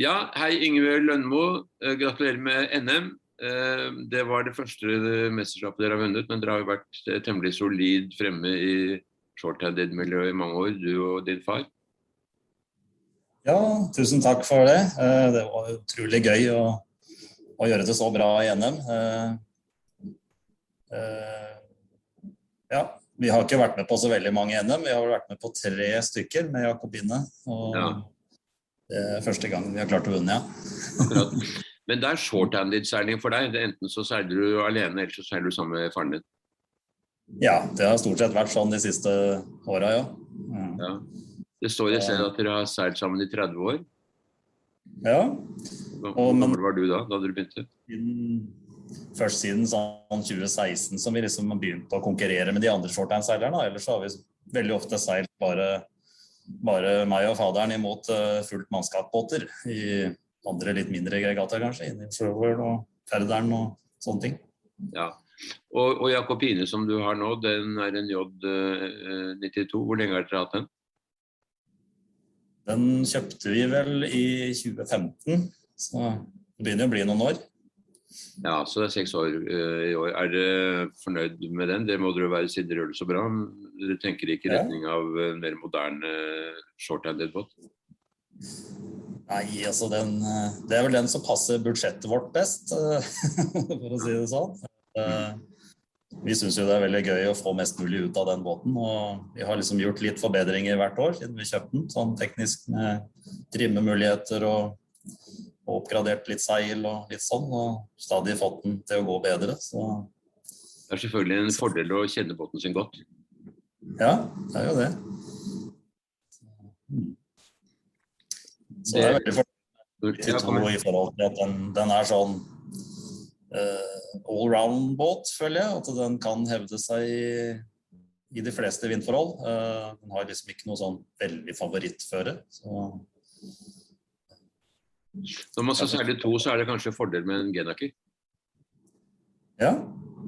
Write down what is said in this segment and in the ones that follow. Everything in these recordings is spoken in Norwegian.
Ja, hei Ingebjørg Lønmo. Eh, gratulerer med NM. Eh, det var det første mesterskapet dere har vunnet, men dere har jo vært eh, temmelig solid fremme i shorthanded-miljøet i mange år, du og din far. Ja, tusen takk for det. Det var utrolig gøy å, å gjøre det så bra i NM. Ja, vi har ikke vært med på så veldig mange NM. Vi har vært med på tre stykker med Jakobine. Og ja. Det er første gang vi har klart å vinne, ja. Men det er short-handed seiling for deg? Enten så seiler du alene, eller så seiler du sammen med faren din? Ja, det har stort sett vært sånn de siste åra, ja. Mm. ja. Det står i stedet at dere har seilt sammen i 30 år. Ja. Hvor gammel var du da, da du begynte? Først siden sånn 2016 som vi liksom har begynt å konkurrere med de andre shorthand-seilerne. Ellers har vi veldig ofte seilt bare bare meg og faderen imot uh, fullt mannskapsbåter i andre litt mindre regattaer, kanskje. Inni Sjøvål og Ferderen og sånne ting. Ja. Og, og Jakobine som du har nå, den er en J92. Uh, Hvor lenge har dere hatt den? Den kjøpte vi vel i 2015, så det begynner å bli noen år. Ja, så det er seks år uh, i år. Er dere fornøyd med den? Det må dere være siden dere gjør det så bra. Dere tenker ikke i retning av en mer moderne short-handed båt? Nei, altså den Det er vel den som passer budsjettet vårt best, for å si det sånn. Vi syns jo det er veldig gøy å få mest mulig ut av den båten. Og vi har liksom gjort litt forbedringer hvert år siden vi kjøpte den. Sånn teknisk med trimmemuligheter og og oppgradert litt seil og litt sånn, og stadig fått den til å gå bedre. Så. Det er selvfølgelig en fordel å kjenne båten sin godt. Ja, det er jo det. Så det er veldig fordel i forhold til at den, den er sånn uh, allround-båt, føler jeg. At den kan hevde seg i, i de fleste vindforhold. Uh, den har liksom ikke noe sånn veldig favorittføre. Så når man skal seile to, så er det kanskje fordel med en genaker? Ja,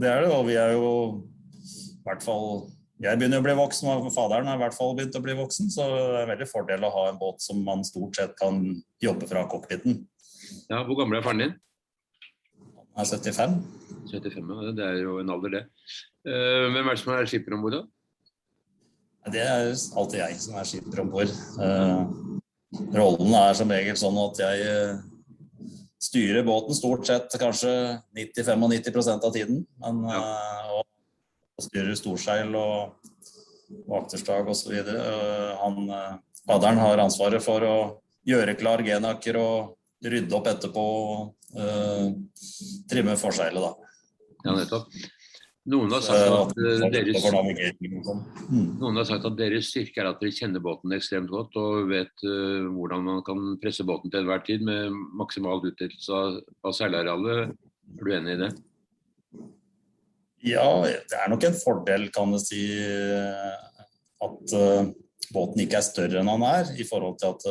det er det. Og vi er jo i hvert fall Jeg begynner å bli voksen, og faderen har i hvert fall begynt å bli voksen. Så det er veldig fordel å ha en båt som man stort sett kan jobbe fra cockpiten. Ja, Hvor gammel er faren din? Han er 75. 75, ja. Det er jo en alder, det. Uh, hvem er det som er skipper om bord, da? Det er alltid jeg som er skipper om bord. Rollen er som regel sånn at jeg eh, styrer båten stort sett kanskje 90-95 av tiden. Men, ja. og, og styrer storseil og, og akterstag osv. Han Faderen har ansvaret for å gjøre klar genaker og rydde opp etterpå og uh, trimme forseilet, da. Ja, nettopp. Noen har, at, uh, deres, mm. noen har sagt at deres styrke er at dere kjenner båten ekstremt godt og vet uh, hvordan man kan presse båten til enhver tid med maksimal utnyttelse av, av seilarealet. Er du enig i det? Ja, det er nok en fordel, kan du si, at uh, båten ikke er større enn han er, i forhold til at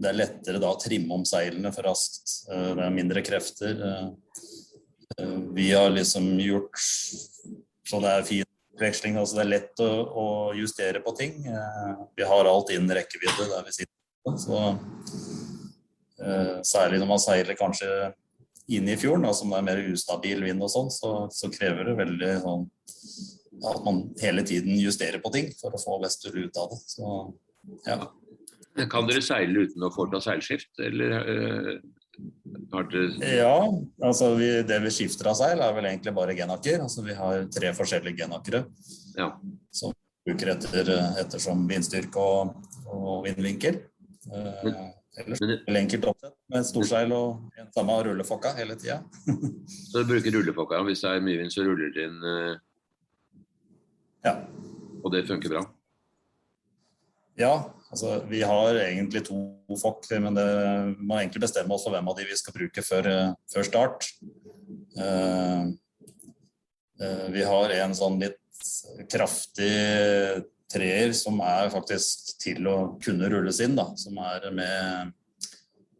det er lettere da å trimme om seilene for raskt. det er mindre krefter. Vi har liksom gjort så det er fin veksling. Altså det er lett å, å, justere på ting. Eh, vi har alt innen rekkevidde der vi sitter. Så, eh, særlig når man seiler kanskje inn i fjorden, som det er mer ustabil vind og sånn, så, så, krever det veldig sånn at man hele tiden justerer på ting for å få best mulig ut av det. Så, ja. Kan dere seile uten å foreta seilskift, eller ja, altså vi, det vi skifter av seil, er vel egentlig bare genakker. Altså vi har tre forskjellige genakere ja. som bruker etter, ettersom vindstyrke og, og vindvinkel. Eh, ellers er det enkelt oppsett med storseil og en samme rullefokka hele tida. så du bruker rullefokka hvis det er mye vind, så ruller det inn eh... Ja. Og det funker bra? Ja, Altså, vi har egentlig to fokk, men det må egentlig bestemme oss for hvem av de vi skal bruke før, eh, før start. Uh, uh, vi har en sånn litt kraftig treer som er faktisk til å kunne rulles inn, da, som er med,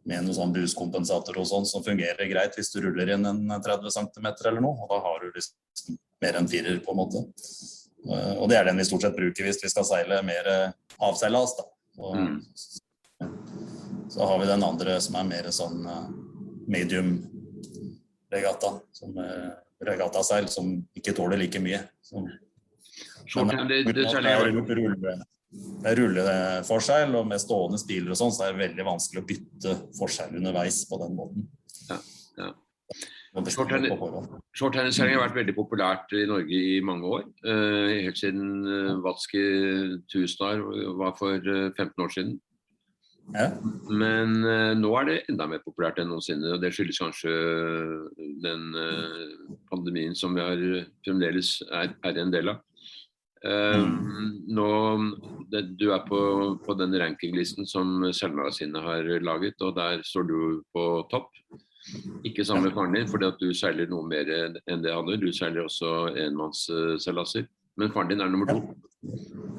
med noen sånn bruskompensator og sånn, som fungerer greit hvis du ruller inn en 30 cm eller noe. og Da har du liksom mer enn firer, på en måte. Uh, og det er den vi stort sett bruker hvis vi skal seile mer avseilas. da. Og, mm. Så har vi den andre som er mer sånn medium regatta. Som regattaseil som ikke tåler like mye. Som, men, det, det, det, det er rulleforsegl, og med stående stiler og sånn, så er det veldig vanskelig å bytte forsegl underveis på den måten. Ja, ja. Shorthandelseiling har vært veldig populært i Norge i mange år. Uh, helt siden uh, Vatski Tusenar var for uh, eh, 15 år siden. Ja. Men nå er det enda mer populært enn noensinne. og Det skyldes kanskje den pandemien som vi har, fremdeles er, er en del av. Mm. Nå, det, du er på, på den rankinglisten som Seilmagasinet har laget, og der står du på topp. Ikke sammen med faren din, fordi at du seiler noe mer enn det han gjør. Du seiler også enmannsseilaser. Men faren din er nummer to. Ja.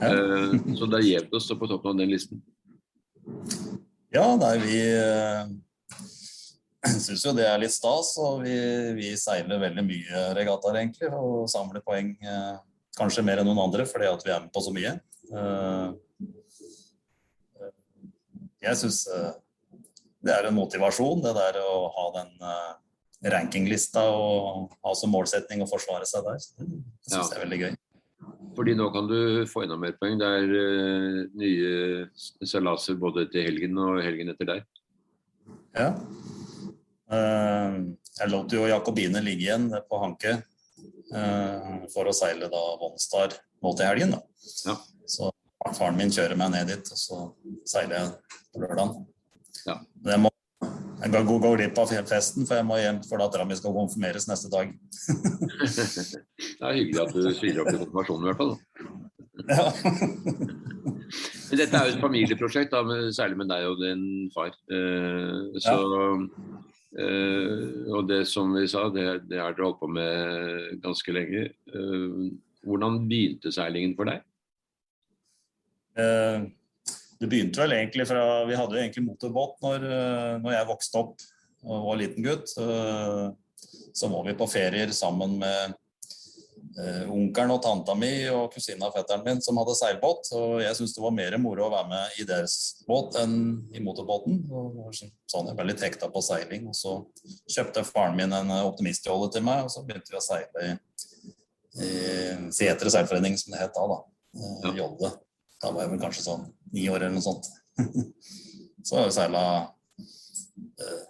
Ja. så det er gjevt å stå på toppen av den listen. Ja, nei, vi uh, syns jo det er litt stas. Og vi, vi seiler veldig mye regattaer, egentlig, og samler poeng. Uh, Kanskje mer enn noen andre fordi at vi er med på så mye. Eh, jeg syns eh, det er en motivasjon, det der å ha den uh, rankinglista og ha som målsetning å forsvare seg der. Det syns jeg er veldig gøy. Fordi nå kan du få enda mer poeng. Det er uh, nye seilaser både til helgen og helgen etter der. Ja. Uh, jeg lot jo Jakobine ligge igjen på Hanke uh, for å seile da Vonstar nå til helgen. da. Ja. Så faren min kjører meg ned dit, og så seiler jeg på lørdag. Ja. Jeg må jeg kan gå, glipp av festen, for jeg må hjem for dattera mi skal konfirmeres neste dag. det er hyggelig at du stiller opp til konfirmasjonen i hvert fall. Ja. Men dette er jo et familieprosjekt, da, særlig med deg og din far. Eh, så ja. eh, og det som vi sa, det, det har dere holdt på med ganske lenge. Eh, hvordan begynte seilingen for deg? Det begynte vel egentlig fra Vi hadde jo egentlig motorbåt når, når jeg vokste opp og var liten gutt. så var vi på ferier sammen med uh, onkelen og tanta mi og kusina og fetteren min som hadde seilbåt. Og jeg syntes det var mer moro å være med i deres båt enn i motorbåten. Og sånn Jeg ble litt hekta på seiling. Og så kjøpte faren min en optimistjolle til meg, og så begynte vi å seile i, i Setre seilforening, som det het da. da. Jolle. Da var jeg vel kanskje sånn ni år eller noe sånt. så har jeg seila uh,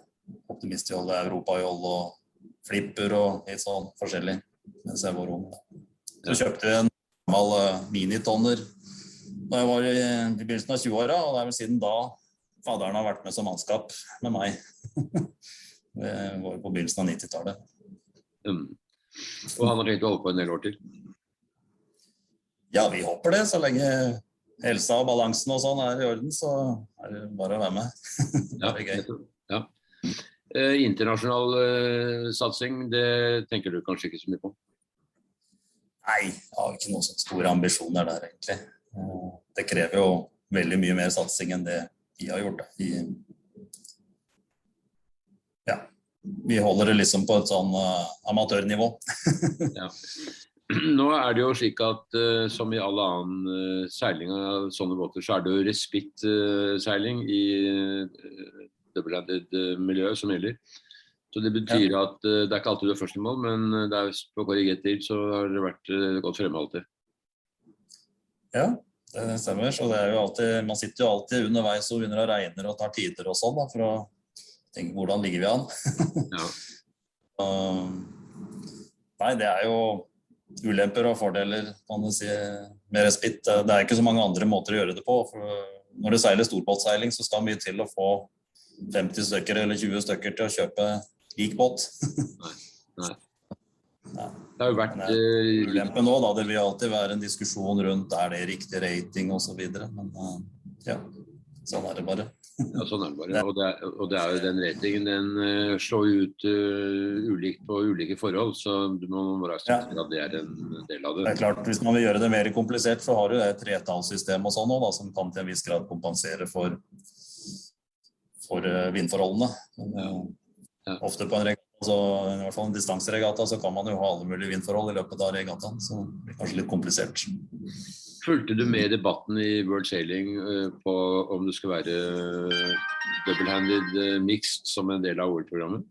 i europajoll og flipper og litt sånn forskjellig mens jeg var ung. Så kjøpte vi en gammel uh, minitonner da jeg var i, i begynnelsen av 20-åra, og det er vel siden da faderen har vært med som mannskap med meg. det var på begynnelsen av 90-tallet. Mm. Og han har tenkt å holde på en del år til? Ja, vi håper det. Så lenge helsa og balansen og sånn er i orden, så er det bare å være med. det er gøy. Ja. Eh, internasjonal eh, satsing, det tenker du kanskje ikke så mye på? Nei, jeg har ikke noen sånne store ambisjoner der, egentlig. Eh, det krever jo veldig mye mer satsing enn det vi har gjort. I, ja, vi holder det liksom på et sånn uh, amatørnivå. ja. Nå er det jo slik at uh, som i all annen uh, seiling av sånne båter, så er det jo respittseiling i double-handed eh, miljø som gjelder. Så Det betyr ja. at uh, det er ikke alltid du er først i mål, men det er på korrigert tid så har det vært uh, godt fremme alltid. Ja, det stemmer. Så det er jo alltid, man sitter jo alltid underveis og begynner å regne og tar tider og sånn, for å tenke hvordan ligger vi an. ja. um, nei, det er jo ulemper og fordeler kan du si, med respitt. Det er ikke så mange andre måter å gjøre det på. for Når du seiler storbåtseiling, så skal mye til å få 50 stykker eller 20 stykker til å kjøpe lik båt. Nei. Nei. Det har jo vært eh, Ulempen nå, da. Det vil alltid være en diskusjon rundt er det riktig rating osv. Men uh, ja, sånn er det bare. ja, sånn er det bare. Og det er, og det er jo den ratingen den uh, slår ut uh, ulikt på ulike forhold, så du må bare akseptere ja. at det er en del av det. Det er klart, Hvis man vil gjøre det mer komplisert, så har du et tretallssystem og sånn da, som kan til en viss grad kompensere for for eh, vindforholdene. Men, eh, ja. Ofte på en altså, i hvert fall en distanseregatta, så kan man jo ha alle mulige vindforhold i løpet av regattaen. Så det blir kanskje litt komplisert. Fulgte du med i debatten i World Sailing eh, på om det skulle være double-handed mixed som en del av OL-programmet?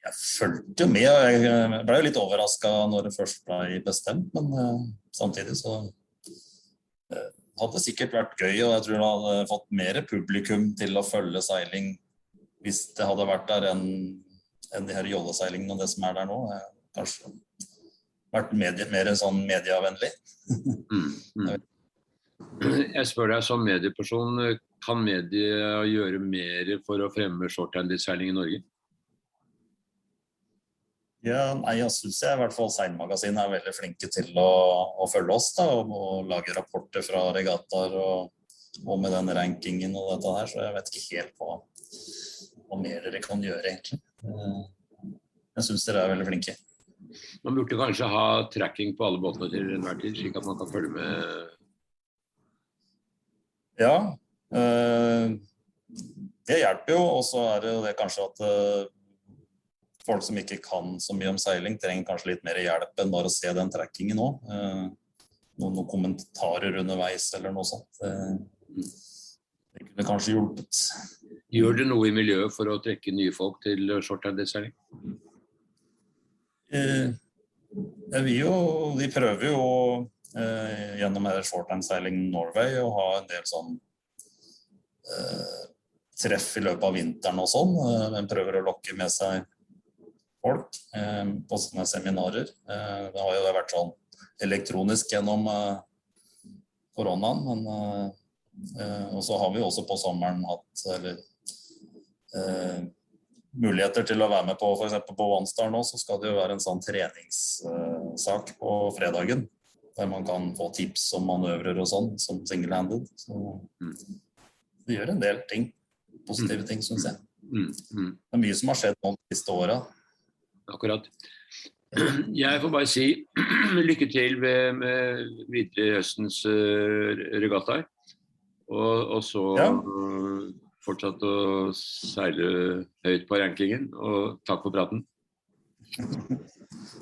Jeg fulgte med. Jeg ble jo litt overraska når det først ble bestemt, men samtidig så hadde det sikkert vært gøy, og jeg tror det hadde fått mer publikum til å følge seiling hvis det hadde vært der enn en de her jolleseilingene og det som er der nå. Kanskje vært medie, mer sånn medievennlig. mm, mm. Jeg spør deg som medieperson, kan media gjøre mer for å fremme shorthanded-seiling i Norge? Ja, nei, jeg syns i hvert fall Seilmagasinet er veldig flinke til å, å følge oss da, og, og, lage rapporter fra regattaer og, og, med den rankingen og dette her, så jeg vet ikke helt hva, hva mer dere kan gjøre, egentlig. Eh, jeg syns dere er veldig flinke. Man burde kanskje ha tracking på alle båtene til enhver tid, slik at man kan følge med? Ja. Øh, det hjelper jo. Og så er det jo det kanskje at øh, folk som ikke kan så mye om seiling, trenger kanskje litt mer hjelp enn bare å se den trackingen òg. Eh, noen, noen, kommentarer underveis eller noe sånt. Det, det kunne kanskje hjulpet. Gjør det noe i miljøet for å trekke nye folk til shorthanded-seiling? Eh, vi, jo, vi prøver jo eh, gjennom Shorthand Norway å ha en del sånn eh, treff i løpet av vinteren og sånn. Eh, en prøver å lokke med seg folk eh, på sånne seminarer. Eh, det har jo vært sånn elektronisk gjennom koronaen, men og så har vi også på sommeren hatt eller, eh, muligheter til å være med på f.eks. på OneStar nå, så skal det jo være en sånn treningssak på fredagen. Der man kan få tips om manøvrer og sånn, som single-handed. Så det gjør en del ting. Positive ting, syns jeg. Mm, mm. Det er mye som har skjedd nå de siste åra akkurat. Jeg får bare si lykke til med, med videre høstens uh, regattaer. Og, og, så ja. Fortsatt å seile høyt på rankingen. Og takk for praten.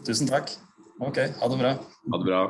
Tusen takk. Ok, ha det bra. Ha det bra.